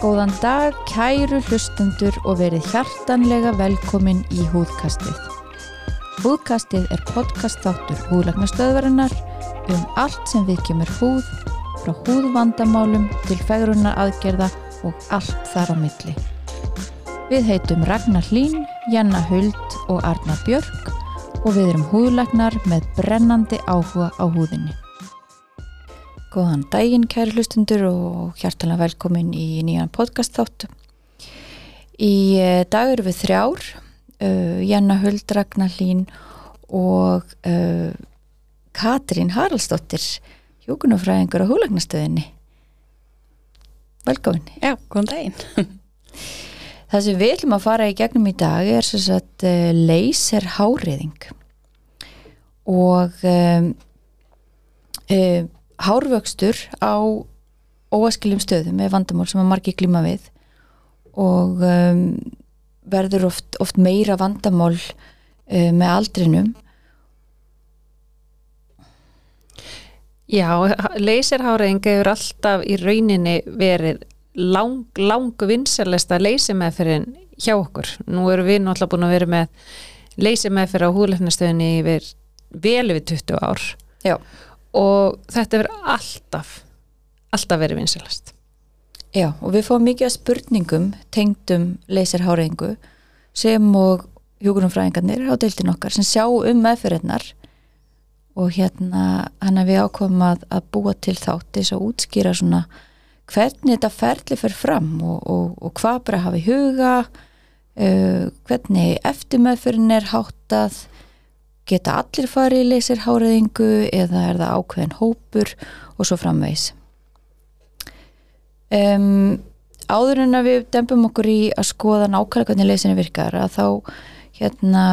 Góðan dag, kæru hlustendur og verið hjartanlega velkomin í húðkastið. Húðkastið er podcast þáttur húðlagnastöðvarinnar um allt sem við kemur húð, frá húðvandamálum til fegrunar aðgerða og allt þar á milli. Við heitum Ragnar Hlín, Janna Huld og Arna Björk og við erum húðlagnar með brennandi áhuga á húðinni. Góðan daginn kæri hlustundur og hjartalega velkomin í nýjan podcast þáttu. Í eh, dag eru við þrjár, uh, Janna Huld, Ragnar Hlín og uh, Katrín Haraldsdóttir, hjókunufræðingur á húlagnastöðinni. Velkomin. Já, góðan daginn. Það sem við ætlum að fara í gegnum í dag er sem sagt uh, laser háriðing og um, um, hárvöxtur á óaskiljum stöðum með vandamál sem að margi glíma við. Og um, verður oft, oft meira vandamál uh, með aldrinum. Já, leysirháraðing hefur alltaf í rauninni verið lang, lang vinsalesta leysimeðferðin hjá okkur. Nú erum við náttúrulega búin að vera með leysimeðferð á húðlefnastöðinni yfir vel yfir 20 ár Já. og þetta verður alltaf, alltaf verið vinsalest. Já, og við fáum mikið af spurningum tengdum leysirháraðingu sem og hjúgrunumfræðingarnir á deildin okkar sem sjá um meðferðinnar og hérna hann að við ákomum að, að búa til þátt þess að útskýra svona hvernig þetta ferli fer fram og, og, og hvað bara hafa í huga uh, hvernig eftirmeðferðin er háttað geta allir farið í leysirháraðingu eða er það ákveðin hópur og svo framvegs um, áður en að við dempum okkur í að skoða nákvæmlega hvernig leysinu virkar að þá hérna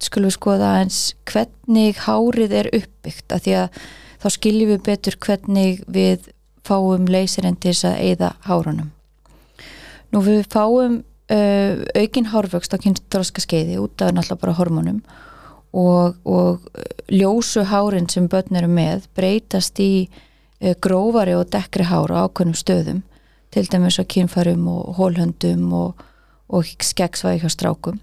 skulum við skoða eins hvernig hárið er uppbyggt að því að þá skiljum við betur hvernig við fáum leysirinn til þess að eigða hárunum. Nú við fáum uh, aukin hárvöxt á kynstróska skeiði út af náttúrulega bara hormónum og, og ljósu hárin sem börn eru með breytast í uh, grófari og dekkri hára á ákveðnum stöðum til dæmis á kynfærum og hólhöndum og, og skeggsvæði hjá strákum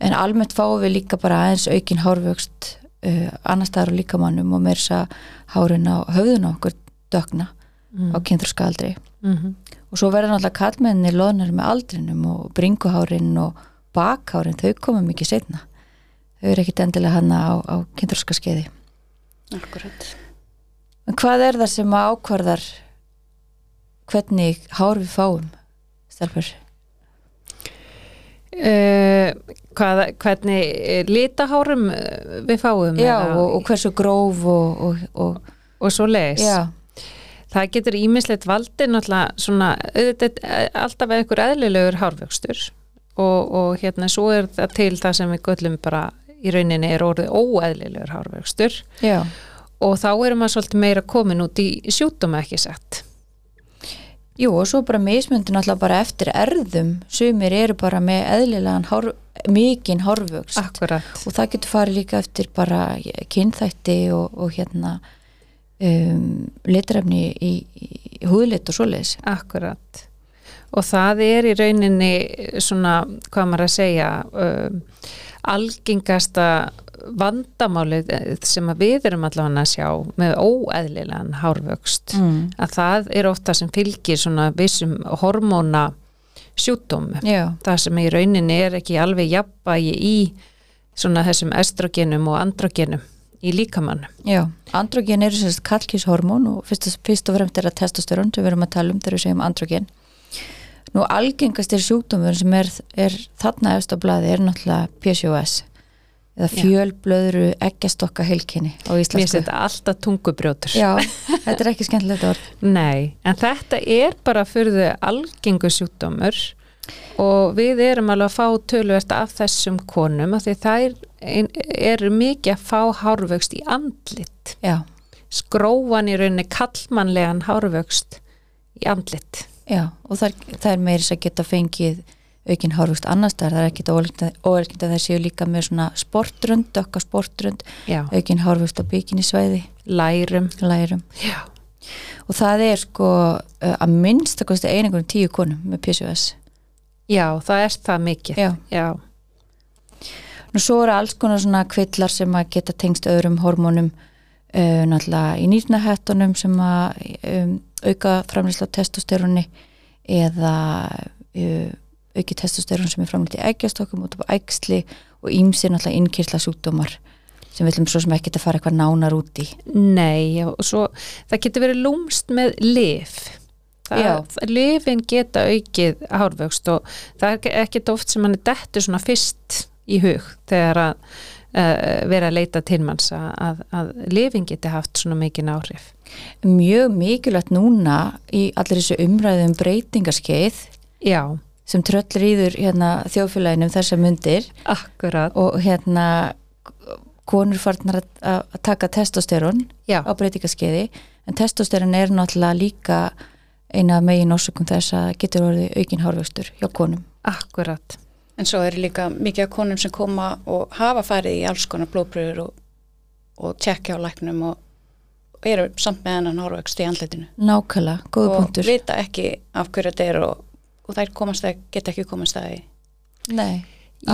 en almennt fáum við líka bara aðeins aukin hárvöxt uh, annar staðar á líkamannum og mér þess að hárin á höfðun á okkur dögna Mm. á kynþurska aldri Mm -hmm. og svo verður náttúrulega kallmenni loðnar með aldrinum og bringuhárin og bakhárin, þau koma mikið setna þau eru ekkit endilega hana á, á kynþurska skeiði Akkurat. en hvað er það sem ákvarðar hvernig hár við fáum stelpur? Uh, hvað, hvernig litahárum eh, við fáum Já, og, og hversu gróf og, og, og og svo leis já, það getur ímislegt valdi náttúrulega svona auðvitað, eh, alltaf einhver eðlilegur hárvöxtur og, og hérna svo er það til það sem við göllum bara í rauninni er orðið óeðlilegur hárvöxtur. Já, og þá erum maður svolítið meira komin út í sjúkdóma ekki sett jú og svo bara mismyndin alltaf bara eftir erðum. Sumir eru bara með eðlilegan hár, mikinn hárvöxt. Akkurat, og það getur farið líka eftir bara kynþætti og, og hérna um, litrefni í, í húðlit og svoleiðis. Akkurat. Og það er í rauninni svona, hvað maður að segja um, algengasta vandamálið sem að við erum allavega að sjá með óeðlilegan hárvöxt. Mm. að það er ofta sem fylgir svona vissum hormóna sjúkdómu Já, það sem í rauninni er ekki alveg jafnvægi í svona þessum estrogenum og androgenum í líkamannum. já, androgen eru sérst kallkíshormón og fyrst, fyrst og fremst er það testosterón sem við erum að tala um þegar við segjum androgen nú algengast er sjúkdómur sem er, er þarna efst á blaði er náttúrulega PCOS eða fjölblöðru eggjastokka heilkenni á Mér íslensku finnst þetta alltaf tungubrjótur. Já, þetta er ekki skemmtilegt orð Nei, en þetta er bara fyrir þau algengu sjúkdómur og við erum alveg að fá tölvert af þessum konum af því það er, eru mikið að fá hárvöxt í andlit. Já, Skróan í rauninni kallmannlegan hárvöxt í andlit. já, og það, er- það er meiri að geta fengið aukin hárvöxt annars staðar, það er ekkit óverkind að það séu líka með svona sportrönd, okkar sportrönd Já, aukin hárvöxt á bygginni svæði lærum. Lærum og það er sko uh, að minnst að kosti einingunum tíu konum með PCOS Já það er það mikið. Já. Já, Nú svo eru alls konar svona kvillar sem að geta tengst öðrum hormónum uh, náttúrulega í nýrnahettunum sem að um, auka framlýsla á testosteroni eða uh, auki testosterón sem er framlýst í eggjastokkum út af ægsli og ímsir náttúrulega innkýrsla sjúkdómar sem við ætlum svo sem ekki að fara eitthvað nánar út í. nei já, og svo það getur verið lúmst með lif lifin geta aukið hárvöxt og það er ekkert oft sem hann er dettur svona fyrst í hug þegar að uh, vera að leita til manns að, að, að lifin geti haft svona mikið áhrif. Mjög mikilvægt núna í allir þessu umræðum breytingaskeið Já, sem tröllir íður hérna, þjóðfélaginu um þessar myndir akkurat. Og hérna konur farnar að, taka testosterón Já, á breytingaskeiði en testosterón er náttúrulega líka eina megin orsökum þess að getur orðið aukin hárvöxtur hjá konum. akkurat En svo er líka mikið af konum sem koma og hafa farið í alls konar blóðpröfur og, og tjekkja á læknum og, og eru samt með hennan hárvöxt í andletinu. Nákvæmlega, góða og punktur. vita ekki af hverju þetta er og, og þær komast að, geta ekki komast að því. Nei,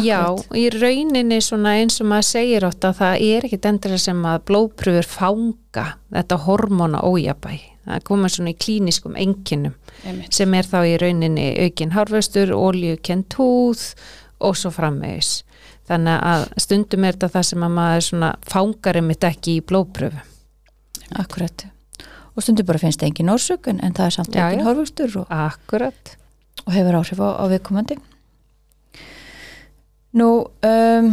Já, akkurat. í rauninni svona eins og maður segir ótt að það er ekki endilega sem að blóðpröfur fanga þetta hormóna ójabæ það koma svona í klíniskum enginum Einmitt. sem er þá í rauninni aukin hárvöstur, oljukent húð og svo framvegis þannig að stundum er þetta það sem að maður svona fangar einmitt ekki í blóðpröfu Akkurat. Og stundur bara finnst það engin orsök en, það er samt Já, aukin hárvöxtur og, Akkurat og hefur áhrif á, á viðkomandi. Nú, um,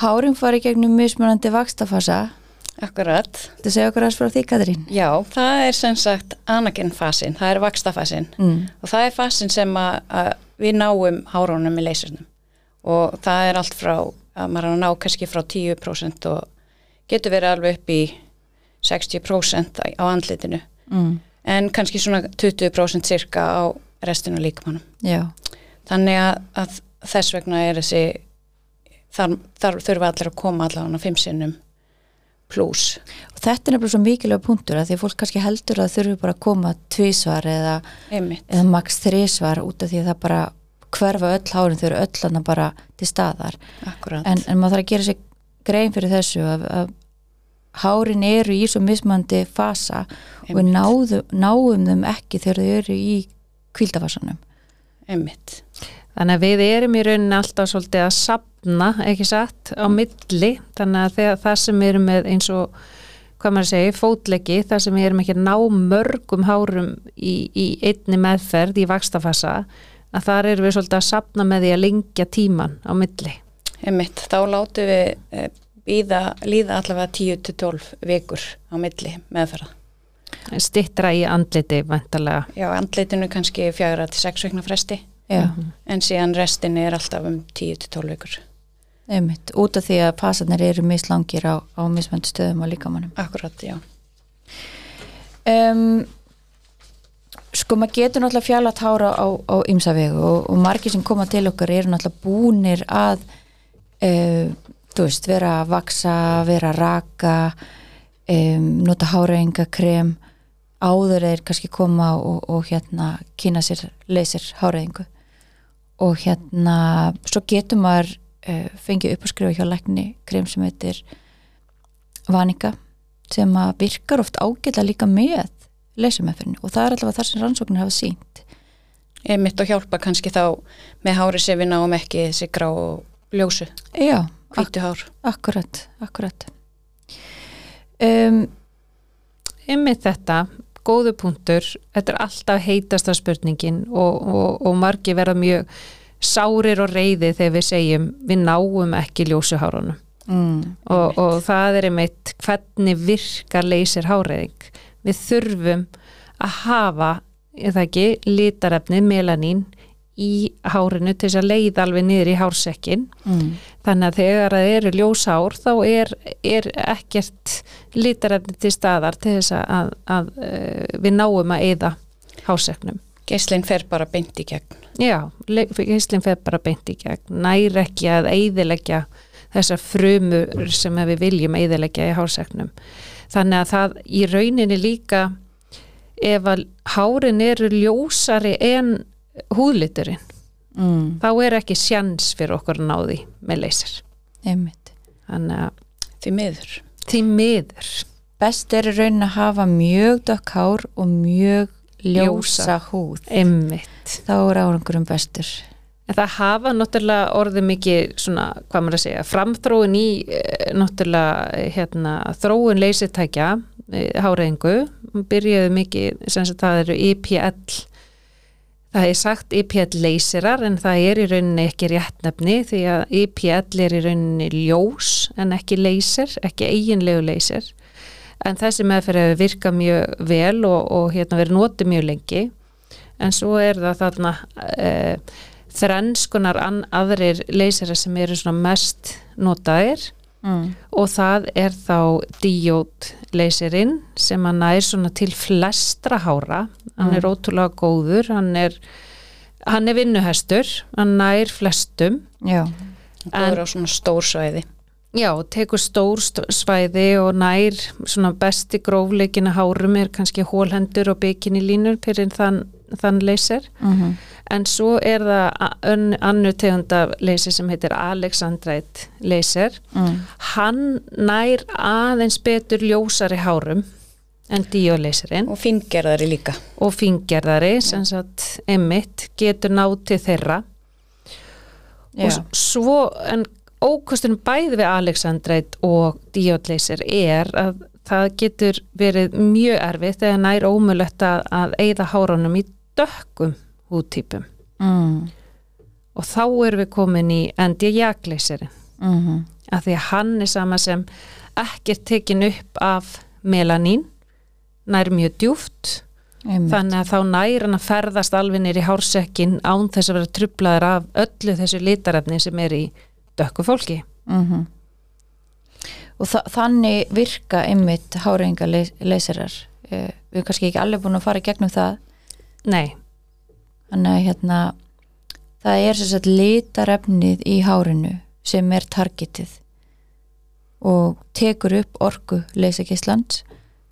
hárin fari gegnum mismunandi vakstafasa. Akkurat. Þetta segja okkur aðeins frá því, Katrín. Já, það er sem sagt anagenfasin, það er vakstafasin Mm. og það er fasin sem að, að við náum hárunum með leysurnum og það er allt frá að maður er að ná kannski frá 10% og getur verið alveg upp í 60% á andlitinu Mm. en kannski svona 20% cirka á restinu líkamannum. Já, Þannig að, að þess vegna er þessi, þar, þar þurfa allir að koma allavega fimm sinnum pluss. og þetta er nefnilega svo mikilvæg punktur að því að fólk kannski heldur að þurfi bara að koma tvísvar eða, eða max þrísvar út af því að það bara hverfa öll hárin þau eru öll hann bara til staðar en, en maður þarf að gera sér grein fyrir þessu að, að hárin eru í svo mismandi fasa og Einmitt. náðu, náum þeim ekki þegar þau eru í kvildafasanum Einmitt. Þannig að við erum í rauninni alltaf svolítið að sapna, ekki satt, á milli, þannig að þegar það sem við erum með eins og, hvað maður segi, fótlegi, það sem við erum ekki ná mörgum hárum í, í einni meðferð í vakstafasa, að þar erum við svolítið að sapna með því að lengja tíman á milli. Einmitt. Þá látum við eh, býða, líða allavega 10-12 vikur á milli meðferða. Stittra í andliti, vantarlega. Já, andleitinu kannski fjagra til 6 vikna fresti Já, en síðan restinni er alltaf um 10-12 vikur. einmitt, út af því að fasarnir eru mislangir á, á mismandi stöðum á líkamannum Akkurat, já. um, sko maður getur náttúrulega fjallat hára á, á ymsa vegu og, og margir sem koma til okkar eru náttúrulega búnir að uh, þú veist, vera að vaksa vera að raka um, nota háraðingakrem áður er kannski koma og, og hérna kynna sér leysir háraðingu og hérna svo getur maður uh, fengið upp að skrifa hjá lækni krem sem heitir vaninga sem að virkar oft ágætlega líka með leysumefrinu og það er allavega þar sem rannsóknir hafa sínt Einmitt og hjálpa kannski þá með hári sem við náum ekki þessi grá og ljósu, Já, ak hvítu hár. akkurat, akkurat. Um, Ymmið þetta, góðu punktur, þetta er alltaf heitasta spurningin og, og, og margir verða mjög sárir og reyði þegar við segjum við náum ekki ljósuhárunum mm, og, og það er einmitt hvernig virkar leysir háreyðing. Við þurfum að hafa, eða ekki, litarefnið melanín í hárinu til þess að leiða alveg niður í hársekkin. Mm, þannig að þegar það eru ljósár þá er, er ekkert litarefni til staðar til þess að, að, að við náum að eyða háseknum. Geislinn fer bara beint í gegn. Já, gíslinn fer bara beint í gegn, nær ekki að eiðilegja þessar frumur sem við viljum eiðilegja í hárseknum. Þannig að það í rauninni líka ef að hárin eru ljósari en húðliturinn, mm. þá er ekki sjans fyrir okkur að ná því með leysir. Þannig að því miður því miður. best er í raunin að hafa mjög dökk hár og mjög ljósa húð Einmitt. þá er árangurum bestur En það hafa náttúrulega orðið mikið svona, hvað maður að segja, framþróun í eh, náttúrulega eh, hérna, þróun leysitækja, háreðingu, byrjuðu mikið, sem það eru IPL, það er sagt IPL leysirar en það er í rauninni ekki réttnefni því að IPL er í rauninni ljós en ekki leysir, ekki eiginlegu leysir. En þessi meðferð hefur virkað mjög vel og, og hérna verið notið mjög lengi en svo er það þarna uh, þrennskunar aðrir leysera sem eru svona mest notaðir mm. og það er þá díót leyserinn sem hann nær svona til flestra hára hann Mm. er ótrúlega góður hann er, hann er vinnuhestur hann nær flestum já, góður á svona stór svæði Já, tekur stór st- svæði og nær svona besti grófleikina hárum er kannski hólhendur og bikini línur fyrir þann, þann leyser mm en svo er það annu tegunda leyser sem heitir Alexandrite leyser mm. hann nær aðeins betur ljósari hárum en díoleyserinn og fingerðari líka. Og fingerðari sem sagt emitt getur náð til þeirra. Já, og svo en ókostunum bæði við Alexandrite og díotleysir er að það getur verið mjög erfitt eða nær ómulett að, að eigða hárunum í dökkum húttýpum mm. og þá erum við komin í endi jakleysirin Mm að því að hann er sama sem ekkert tekin upp af melanín nær mjög djúft einmitt. þannig að þá nær hann að ferðast alveg nýr í hársekkin án þess að vera trublaður af öllu þessu litarefni sem er í dökku fólki. Mm og þa þannig virka einmitt háreynga leysirar eh, við erum kannski ekki alveg búin að fara í gegnum það Nei, þannig að hérna það er sagt litarefnið í hárinu sem er targetið og tekur upp orku leysakíslands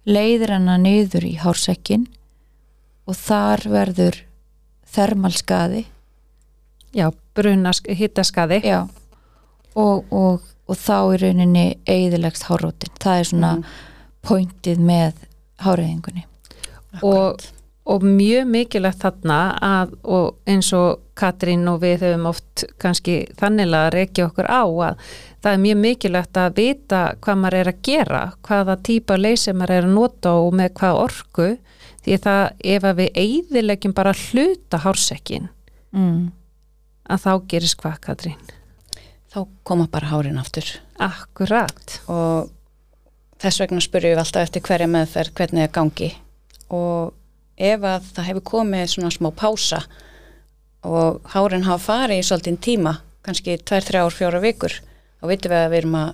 leiðir hana niður í hársekkin og þar verður þermalskaði. Já, bruna hittaskaði já og, og, og þá í rauninni eigðilegst hárótin, það er svona Mhm. pointið með háræðingunni og, og mjög mikilvægt þarna að, og eins og Katrín og við höfum oft kannski þannig að reykja okkur á að það er mjög mikilvægt að vita hvað maður er að gera, hvaða típa leysi maður er að nota og með hvað orku. Því það ef að við eigðilegjum bara hluta hársekkin mm. að þá gerist hvað Katrín? Þá koma bara hárin aftur. Akkurat. Og þess vegna spurjum við alltaf eftir hverja meðferð hvernig það gangi. Og ef að það hefur komið svona smá pása og hárin hafa farið í svolítinn tíma kannski 2, 3 ár, 4 vikur þá vitum við að við erum að,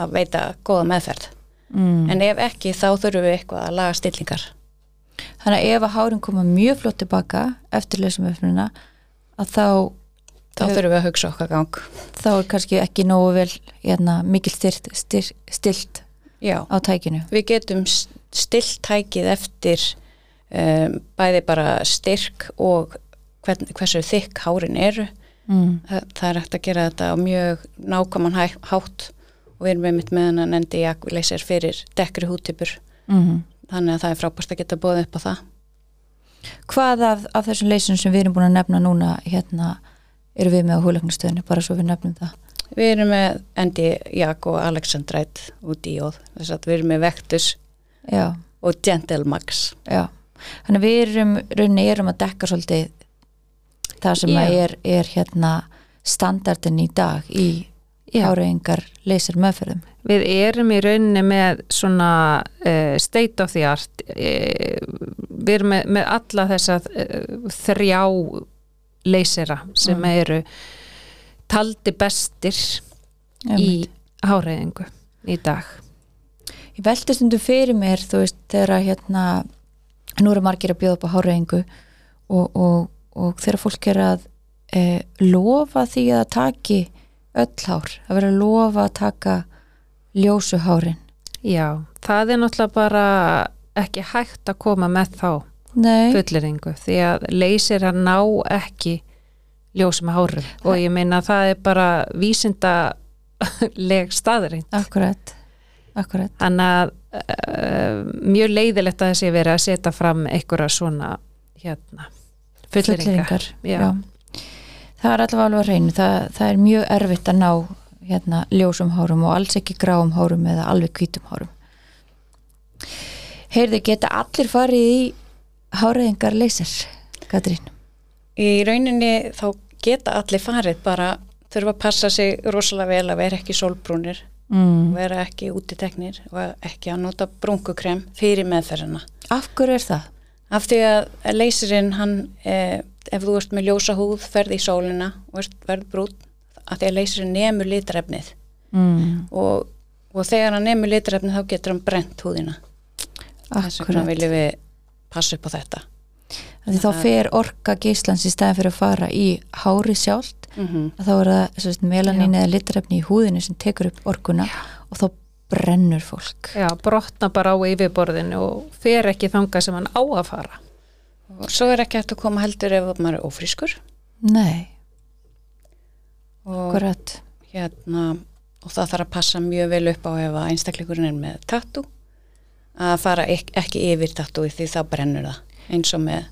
að veita góða meðferð. Mm. en ef ekki þá þurfum við eitthvað að laga stillingar. Þannig að ef að hárin koma mjög flott tilbaka eftir leysumöfnuna að þá þá þurfum við að hugsa okkar gang. þá er kannski ekki nógu vel hérna, mikil styrt, stilt Já, á tækinu. Við getum s- stillt tækið eftir um, bæði bara styrk og hvern, hversu þykk hárin eru. Mm. það, það er hægt að gera þetta á mjög nákvæman hæ, hátt og við erum einmitt með hann endi leysir fyrir dekkri húttipur Mm. þannig að það er frábært að geta bóðið upp á það. Hvað af, af þessum leysum sem við erum búin að nefna núna hérna eru við með á húleiknastöðinu bara svo við nefnum það. Við erum með Endi Jak og Alexandrite og Díóð þess að við erum með Vectus já, og Gentle Max já þannig að við erum, rauninni erum að dekka svolítið það sem er, er hérna standardin í dag í Já. háræðingar leysir meðferðum Við erum í rauninni með svona uh, state of the art uh, við erum með, með alla þessa uh, þrjá leysera sem Mm. eru taldi bestir í háræðingu í dag ég velti stundum fyrir mér þú veist þegar að hérna nú eru margir að bjóða upp á háræðingu og, og, og þegar fólk er að e, lofa því að taki öll hár, að vera að lofa að taka ljósu hárin. Já, það er náttúrulega bara ekki hægt að koma með þá fulleringu því að leysir að ná ekki ljósum hárum. Og ég meina að það er bara vísindaleg staðurinn akkurat akkurat, þannig að mjög leiðilegt að þessi verið að setja fram einhverja svona hérna, fulleringar fulleringar Já. það er allavega alveg að reynu það, það er mjög erfitt að ná hérna, ljósum hárum og alls ekki gráum hárum eða alveg hvítum hárum. Heyrðu, geta allir farið í háræðingar leysir, Katrín? Í rauninni þá geta allir farið bara þurfa að passa sig rosalega vel að vera ekki sólbrúnir mm. vera ekki útiteknir og ekki að nota brúnkukrem fyrir meðferðina. af hverju er það? Af því að leysirinn hann, eh, ef þú ert með ljósa húð, ferð í sólina og verð brún, af því að leysirinn nemur litrefnið Mm. og, og þegar hann nemur litrefnið þá getur hann brent húðina. Þess vegna akkurat, viljum við passa upp á þetta. Því þá fer orka geislans í staðin fyrir að fara í hári sjálft. Mm að þá er það melanín eða litrefni í húðinu sem tekur upp orkuna og þá brennur fólk. Já, brotna bara á yfirborðinu og fer ekki þangað sem hann á að fara. Og svo er ekki hægt að koma heldur ef maður er ófrískur. Nei, og akkurat. hérna og það þarf að passa mjög vel upp á ef að einstakleikurinn er með tattu að fara ek ekki yfir tattúi því þá brennur það eins og með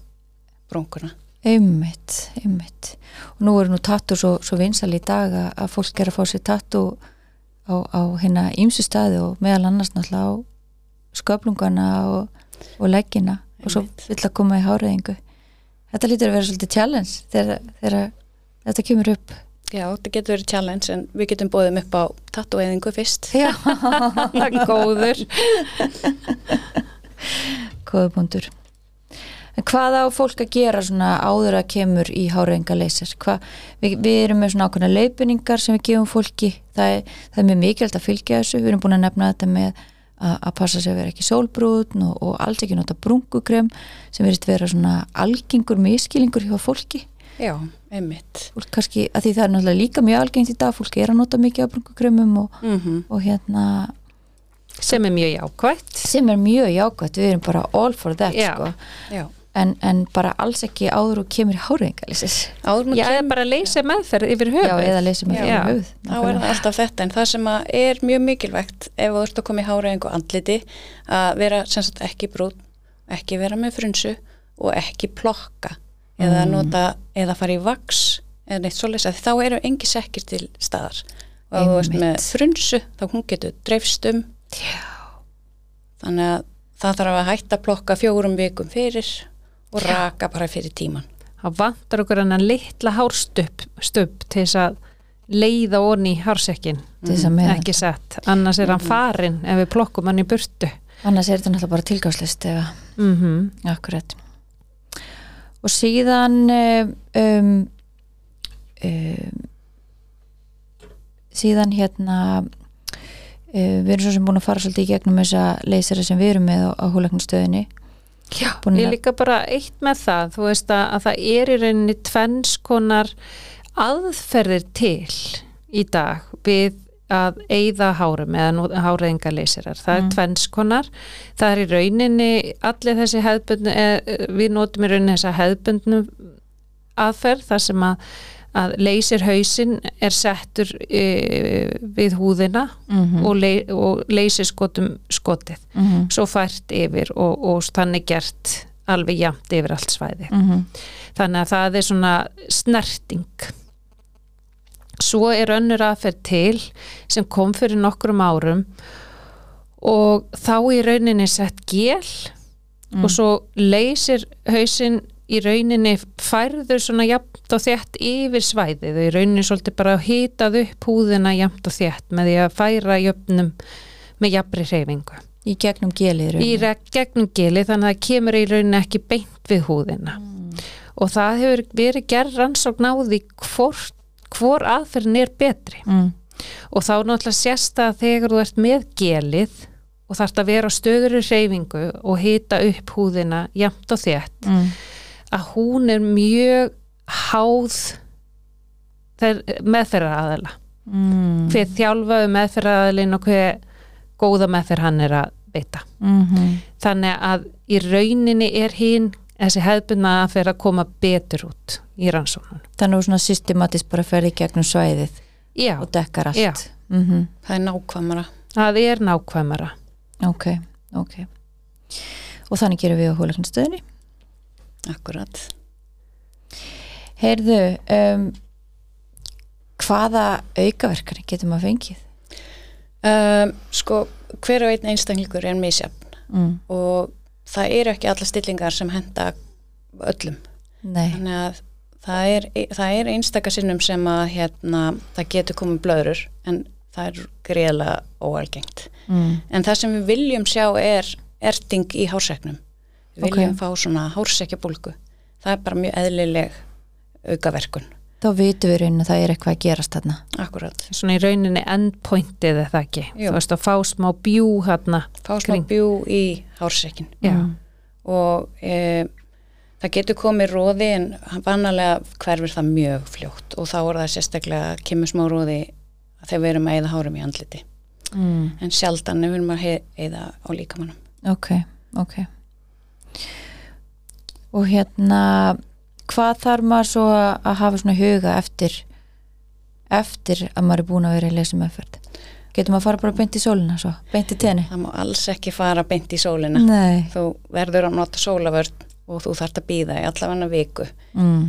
brúnkuna. Einmitt, einmitt. Og nú eru nú tattu svo, svo vinsal í dag að, að fólk er að fá sér tattu á, á hérna ímsu staði og meðal annars náttúrulega á sköflungana og, og leggina. Og svo vill að koma í háræðingu Þetta lítur að vera svolítið challenge þegar, þegar þetta kemur upp. Já, þetta getur verið challenge en við getum bóðum upp á tattúeðingu fyrst. Já, Góður. Kóðubundur En hvað á fólk að gera svona áður að kemur í háræðinga leysir? Við, við erum með svona ákveðna leiðbynningar sem við gefum fólki. Það er, það er mjög mikilvægt að fylgja þessu. Við erum búin að nefna þetta með að, að passa sig að vera ekki sólbrúðn og, og alls ekki nota brungukrem sem verist vera svona algengur miskilingur hjá fólki. Já, einmitt. Fólk kannski, að því það er náttúrulega líka mjög algengt í dag fólk er að nota mikið af brungukremum og, mm og hérna sem er mjög jákvætt. Sem er mjög jákvæmt, við erum bara all for that Já. sko. Já, en, en bara alls ekki áður og kemur í maður Já, eða bara leysa meðferð yfir höfuð já, eða leysum Já. við fyrir höfuð þá er það alltaf þetta en það sem að er mjög mikilvægt ef þú ert að koma í háræðingu og andliti að vera sem sagt ekki brún ekki vera með frunsu og ekki plokka eða nota eða fara í vaks eða neitt svoleiðis að þá eru engi sekkir til staðar. Og ef þú ert með frunsu þá hún getur dreifst um. Já, þannig að það þarf að hætta að plokka fjórum vikum fyrir og raka bara fyrir tíman Það vantar okkur hennan litla hárstupp stupp til þess að leiða onni í hársekkin. Að með ekki sett, annars er hann farin ef við plokkum hann í burtu. Annars er þetta náttúrulega bara tilgáðslist eða mm akkurat. Og síðan um, um, um, síðan hérna um, við erum svo sem búin að fara svolítið í gegnum þessa leysera sem við erum með á, á húlæknastöðinni Já, ég líka bara eitt með það, þú veist að, að það er í rauninni tvenns konar aðferðir til í dag við að eyða hárum eða háreðingaleysirar. Það er Mm. tvenns konar. Það er í rauninni allir þessi hefðbundnu, eh, við notum í rauninni þessa hefðbundnu aðferð þar sem að, að leysir hausinn er settur e, við húðina mm og, ley, og leysir skotum skotið. -hmm. svo fært yfir og, og þannig gert alveg jamt yfir allt svæði Mm þannig að það er svona snerting. Svo er önnur aðferð til sem kom fyrir nokkrum árum og þá í rauninni sett gél Mm. og svo leysir hausinn í rauninni færður svona jafnt og þétt yfir svæðið og í rauninni svolítið bara hitað upp húðina jafnt og þétt með því að færa jöfnum með jafnri hreyfingu. Í gegnum gelið í reg- gegnum gili þannig að það kemur í rauninni ekki beint við húðina. Og það hefur verið gerð rannsókn á því hvort, hvor aðferðin er betri. Mm. og þá náttúrulega sést að þegar þú ert með gelið og þarft að vera á stöðuri hreyfingu og hita upp húðina jafnt og þétt. Mm. Að hún er mjög háð meðferðar aðeila mm. hver þjálfaðu meðferðar aðeilin og hver góða meðferð hann er að beita mm þannig að í rauninni er hinn þessi hefðbunna að fyrir að koma betur út í rannsóknun þannig að svona systematist bara ferði gegnum svæðið já, og dekkar allt. Mm það er nákvæmara. Það er nákvæmara. Ok, ok. Og þannig gerum við á húleiknastöðinni akkurat. Heyrðu um, hvaða aukaverkari getum að fengið? Um, sko hver og einn einstaklingur er misjafn mm. og það eru ekki alla stillingar sem henda öllum. Nei, þannig að það er, er einstaka sinnum sem að hérna, það getur komið blöðrur en það er greiðlega óalgengt. Mm. en það sem við viljum sjá er erting í hárseknum við Ok. viljum fá svona hársekjabólgu það er bara mjög eðlileg aukaverkun. Þá vitum við raunin að það er eitthvað að gerast þarna. Akkurat, svona í rauninni endpointið er það ekki? Jú. þú veist að fá smá bjú hérna fá smá Kring. bjú í hársekkin. Já, Mm. og e, það getur komið róði en vanalega hverfur það mjög fljótt. Og þá er það sérstaklega kemur smá róði þegar við erum að eða hárum í andliti. Mm. en sjaldan ef við erum að eða á líkamannum ok, ok og hérna hvað þarf maður svo að hafa svona huga eftir eftir að maður er búin að vera í leysum eftird getur maður að fara bara beint í sólina svo, beint í tenni það má alls ekki fara beint í sólina nei þú verður að nota sólavörn og þú þarft að býða í allavega viku mm.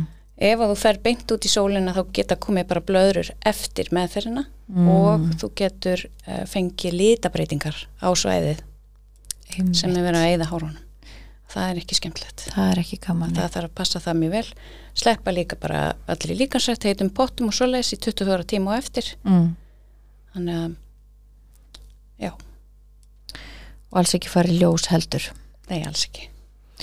ef að þú fer beint út í sólina þá geta komið bara blöðrur eftir meðferðina Mm. og þú getur uh, fengið litabreitingar á svæðið Einmitt. sem er verið að eða hárunum það er ekki skemmtilegt. Það er ekki gaman það þarf að passa það mjög vel. Sleppa líka bara allir líkansrætt heitum pottum og svoleiðis í 24 tíma og eftir. Mm. þannig að já, og alls ekki fara í ljós heldur. Nei alls ekki.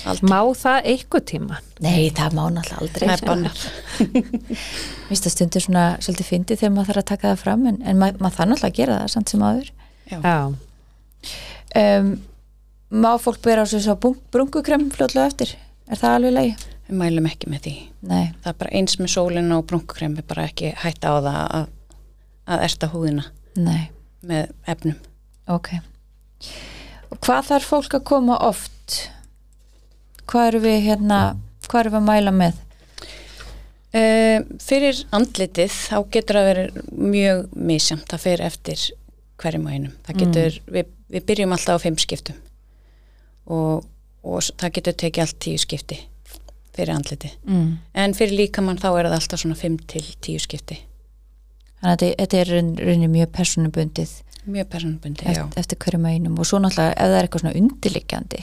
Aldrei, má það eitthvað tíma? Nei, það má náttúrulega aldrei. Það er bannað. Vist að stundur svona svolítið fyndi þegar maður þarf að taka það fram en, en ma maður þarf náttúrulega að gera það samt sem áður. Já, já, um, Má fólk bera á svo brungukrem fljótlega eftir? Er það alveg leið? við mælum ekki með því Nei, það er bara eins með sólina og brunkukrem við bara ekki hætta á það að, að erta húðina nei, með efnum ok Og hvað þarf fólk að koma oft? Hvað eru við hérna hvað eru við að mæla með? Uh, fyrir andlitið þá getur það verið mjög misjamt, það fer eftir hverjum og einum. Það getur, við, við byrjum alltaf á fimm skiptum og, og það getur tekið allt tíu skipti fyrir andlitið. Mm. En fyrir líkamann þá er það alltaf svona fimm til tíu skipti. Þannig að þetta- er raun- rauninni mjög persónubundið Mjög personbundi, já, eftir, eftir hverjum einum og svo náttúrulega ef það er eitthvað svona undirliggjandi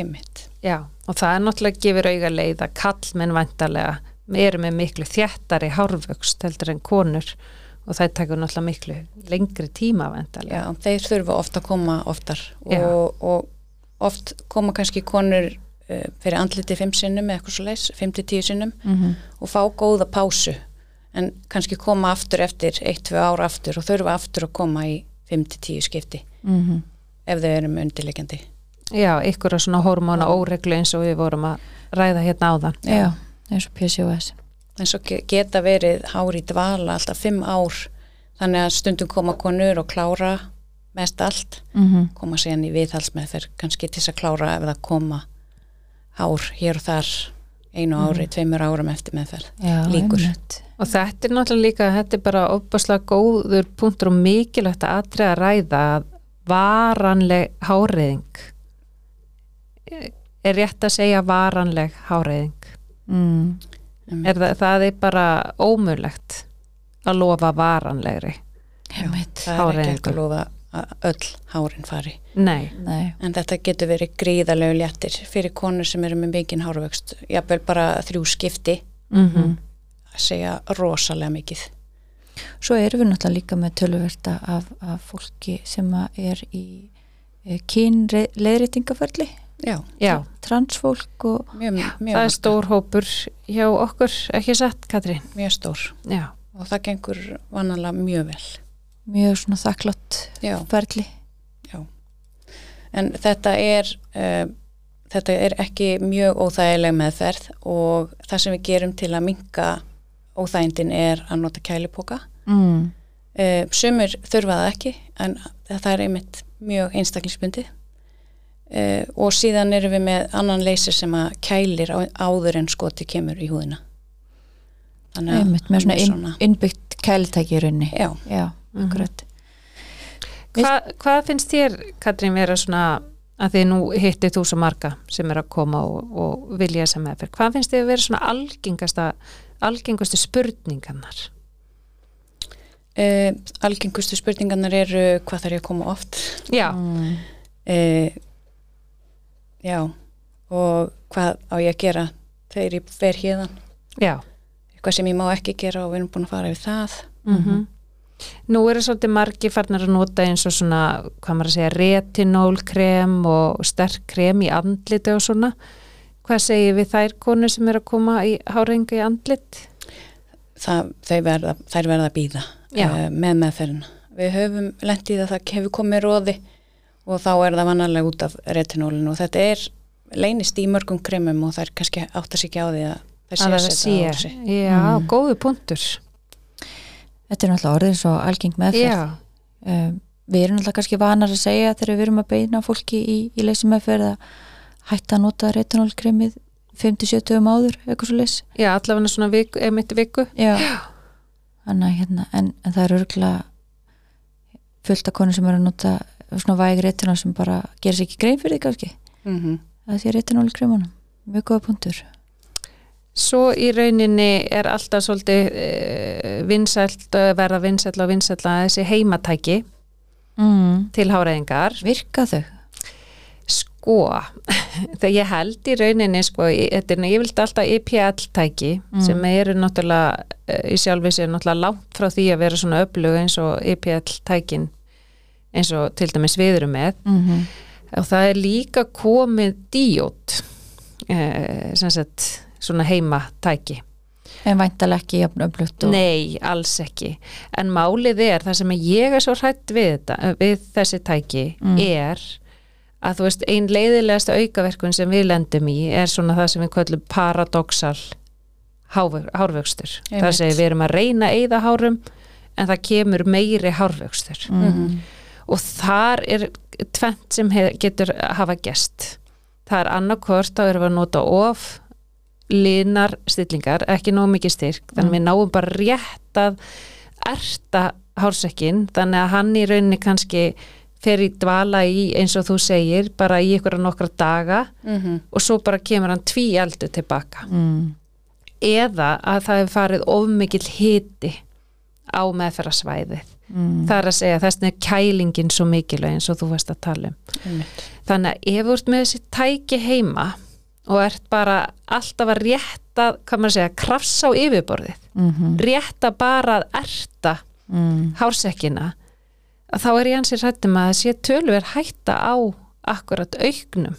ymmit. já, og það er náttúrulega gefur auga leið að kallmenn vantarlega eru með miklu þjættari hárvöxt heldur en konur og það tekur náttúrulega miklu lengri tíma vantarlega Já, þeir þurfa oft að koma oftar og, og oft koma kannski konur uh, fyrir andlitið fimm sinnum eða eitthvað svo leis, fimm til tíu sinnum mm -hmm. og fá góða pásu en kannski koma aftur eftir eitt, tvö ára aftur og þurfa aftur að koma í 5-10 skipti. Mm ef þau eru með undirleikjandi já, ykkur á svona hormóna óreglu eins og við vorum að ræða hérna áðan. Já, eins og PCOS en svo ge- geta verið hár í dvala alltaf 5 ár þannig að stundum koma konur og klára mest allt, mm -hmm. koma síðan í viðhalsmeðferð kannski til þess að klára ef það koma hár hér og þar einu ári, tveimur árum eftir meðferð Já, Líkur. einmitt. og þetta er náttúrulega líka, þetta er bara opaslega góður punktur og mikilvægt að atrið að ræða að varanleg háreiðing er rétt að segja varanleg háreiðing mm. er það, það er bara ómulegt að lofa varanlegri Einmitt. það er ekki að lofa að öll hárin fari. Nei, Nei, En þetta getur verið gríðarlegu léttir fyrir konur sem eru með mikinn hárvöxt. Jafnvel bara þrjú skipti. Mm. Að segja rosalega mikið. svo erum við náttúrulega líka með tölverta af, af fólki sem að er í e, kynleðritingaferli Já, já, transfólk og mjög, mjög, það er stór hópur hjá okkur, ekki satt Katrín? Mjög stór. Já, og það gengur vanalega mjög vel. Mjög svona þakklátt Já, ferli. En þetta er uh, þetta er ekki mjög óþægileg meðferð og það sem við gerum til að minka óþægindin er að nota kælipoka. mm. Uh, sumir þurfa það ekki en það er einmitt mjög einstaklingsbundi uh, og síðan erum við með annan leysir sem að kælir áður en skoti kemur í húðina. Þannig að Einmitt, með svona, inn, innbyggt kæltæki í rauninni. Já, já, akkurat. Hva, hvað finnst þér, Katrín, vera svona að því nú hittir þú svo marga sem er að koma og, og vilja þessa meðferð, hvað finnst þér að vera svona algengasta algengastu spurningarnar? uh, algengustu spurningarnar eru hvað þarf ég að koma oft? Já, mm. uh, Já. Og hvað á ég að gera þegar ég fer hérðan já. Eitthvað sem ég má ekki gera og við erum búin að fara yfir það. Mm Nú eru svolítið margi farnar að nota eins og svona, hvað maður að segja, retinólkrem og sterk krem í andliti og svona. Hvað segir við þær konu sem er að koma í hárengu í andlit? það, verða, þær verða að býða uh, með meðferðina. Við höfum lendið að það hefur komið róði og þá er það vannarlega út af retinólinu og þetta er leynist í mörgum kremum og er kannski átt að sig ekki á því að það sé Að setja á sig. Já, Mm. góðu punktur. Þetta er náttúrulega orðið svo algeng meðferð. Um, við erum náttúrulega kannski vanar að segja þegar við erum að beina fólki í, í leysi meðferð að hætta að nota retinólkremið 50-70 um áður, eitthvað svo leys já allavega svona viku, emitt viku. já, Þannig, að hérna, en, en það er örgulega fullt af konur sem eru að nota svona væg retinól sem bara gerir sér ekki grein fyrir því kannski. Mm það sé retinólkremunum, mjög góða punktur Svo í rauninni er alltaf svolítið uh, vinsælt, eh, verða vinsælt og vinsælt að þessi heimatæki mm. til háræðingar. virka þau Sko, þegar ég held í rauninni, sko, þetta er yfirlt alltaf IPL-tæki Mm. sem eru náttúrulega eh, í sjálfi sér náttúrulega langt frá því að vera svona öflug eins og IPL-tækin eins og til dæmis við erum með mm -hmm. og það er líka komið díót eh, sem sagt svona heimatæki en væntalega ekki jafn öflugt og... Nei, alls ekki. En málið er, það sem ég er svo hrætt við, þetta, við þessi tæki, Mm. er að þú veist, ein leiðilegasta aukaverkun sem við lendum í er svona það sem við köllum paradoxal hárvöxtur. Það segir við erum að reyna að eyða hárum en það kemur meiri hárvöxtur. mm. Og þar er tvent sem hef, getur hafa gest. Það er annarkvort þá erum við að nota of linar stillingar, ekki nóg mikið styrk þannig Mm. við náum bara rétt að erta hársekkin þannig að hann í rauninni kannski fer í dvala í eins og þú segir bara í ykkur nokkra daga -hmm. og svo bara kemur hann tví eldu tilbaka Mm. eða að það hefur farið of mikill hiti á meðferðasvæðið Mm. það er að segja þess er kælingin svo mikilvæg eins og þú veist að tala um þannig að ef þú ert með þessi tæki heima og ert bara alltaf að rétta, hvað maður að segja, krafsa á yfirborðið, Mm rétta bara að erta mm. hársekkina. Þá er ég ansið rættum að sé tölver hætta á akkurat auknum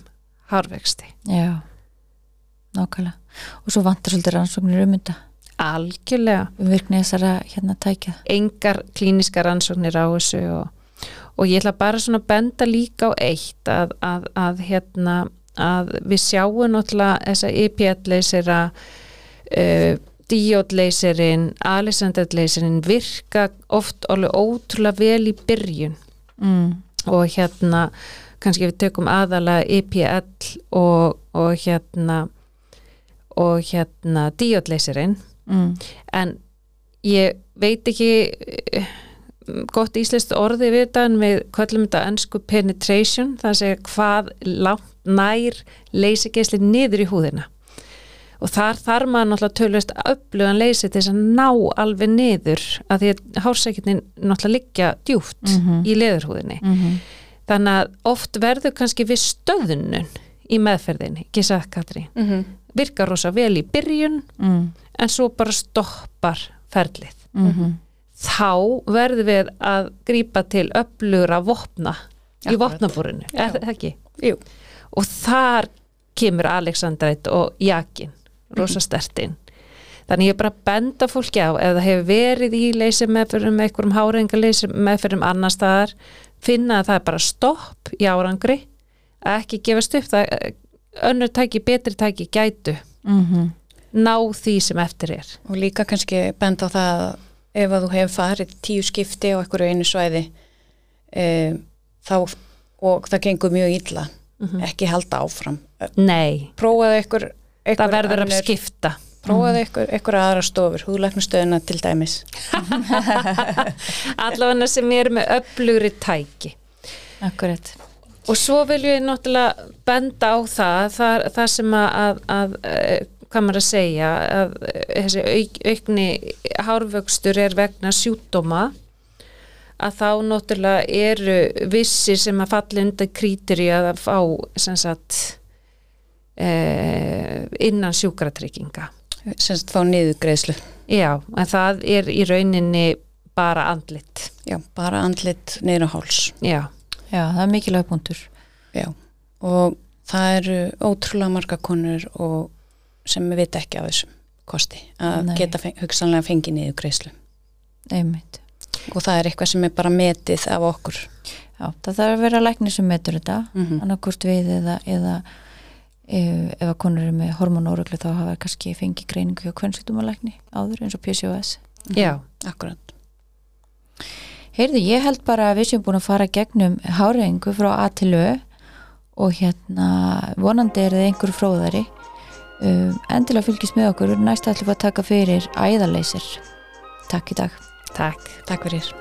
hárvexti. já, nákvæmlega. Og svo vantar svolítið rannsóknir um þetta. Algjörlega, um virkni þessara hérna tækja. Engar klíniskar rannsóknir á þessu og, og ég ætla bara svona að benda líka á eitt að, að, að hérna að við sjáum náttúrulega þessa IPL-leysera uh, diodleyserinn Alexander-leyserinn virka oft alveg ótrúlega vel í byrjun mm. og hérna kannski við tökum aðalega IPL og, og hérna og hérna diodleyserinn Mm. en ég veit ekki eh, gott íslenskt orði við þetta en við kvöllum þetta ennsku penetration það segja hvað langt nær leysigeisli niður í húðina og þar þarf maður náttúrulega tölvist öflugan leysi til þess að ná alveg niður að því að hársækjurnin náttúrulega liggja djúpt Mhm. í leðurhúðinni Mm þannig að oft verður kannski við stöðunun í meðferðinni, ekki sagt Katrín Mm -hmm. virkar rosa vel í byrjun mm. en svo bara stoppar ferlið Mm þá verðum við að grípa til öflugra vopna í Akkurat. vopnabúrinu, er það ekki? Jú. Og þar kemur Alexandrætt og Jakin rosa stertinn. Þannig ég bara benda fólki á ef það hefur verið í leysi meðferðum, einhverjum hárenga leysi meðferðum annar staðar, finna að það er bara stopp í árangri, að ekki gefast upp það önnur tæki, betri tæki gætu mm ná því sem eftir er. Og líka kannski benda á það að ef að þú hefur farið tíu skipti á einhverju einu svæði e, þá og það gengur mjög illa ekki halda áfram. Nei, prófaðu einhver, einhver það verður að skipta. Prófaðu einhver, einhver aðra stofur húðlæknastöðuna til dæmis. Allavega sem er með öflugri tæki. Akkurat. Og svo vil ég náttúrulega benda á það það, það sem að, að, að eh, hvað maður að segja að eh, þessi auk, aukni hárvöxtur er vegna sjúkdóma að þá náttúrulega eru vissi sem að falla undan krítiri að fá sem sagt eh, innan sjúkratrygginga. Semst fá niður greiðslu já, en það er í rauninni bara andlit. Já, bara andlit niður á háls. Já, já, það er mikilvæg punktur. Já. og það eru ótrúlega marga konur og sem við vita ekki á þessum kosti að Nei. geta feng, hugsanlega fengið niður greiðslu einmitt og það er eitthvað sem er bara metið af okkur. Já, það þarf að vera læknir sem metur þetta. Mm -hmm. annarkvort við eða, eða ef, ef að konur eru með hormonóruglu þá hafa kannski fengið greiningu hjá kvennsýtumalækni áður eins og PCOS já, akkurat. Heyrðu, ég held bara að við séum búin að fara gegnum hárengu frá A til Ö og hérna vonandi er þið einhverju fróðari. Um, endilega fylgist með okkur. Næst ætlum við að taka fyrir æðaleysir Takk í dag Takk, takk fyrir.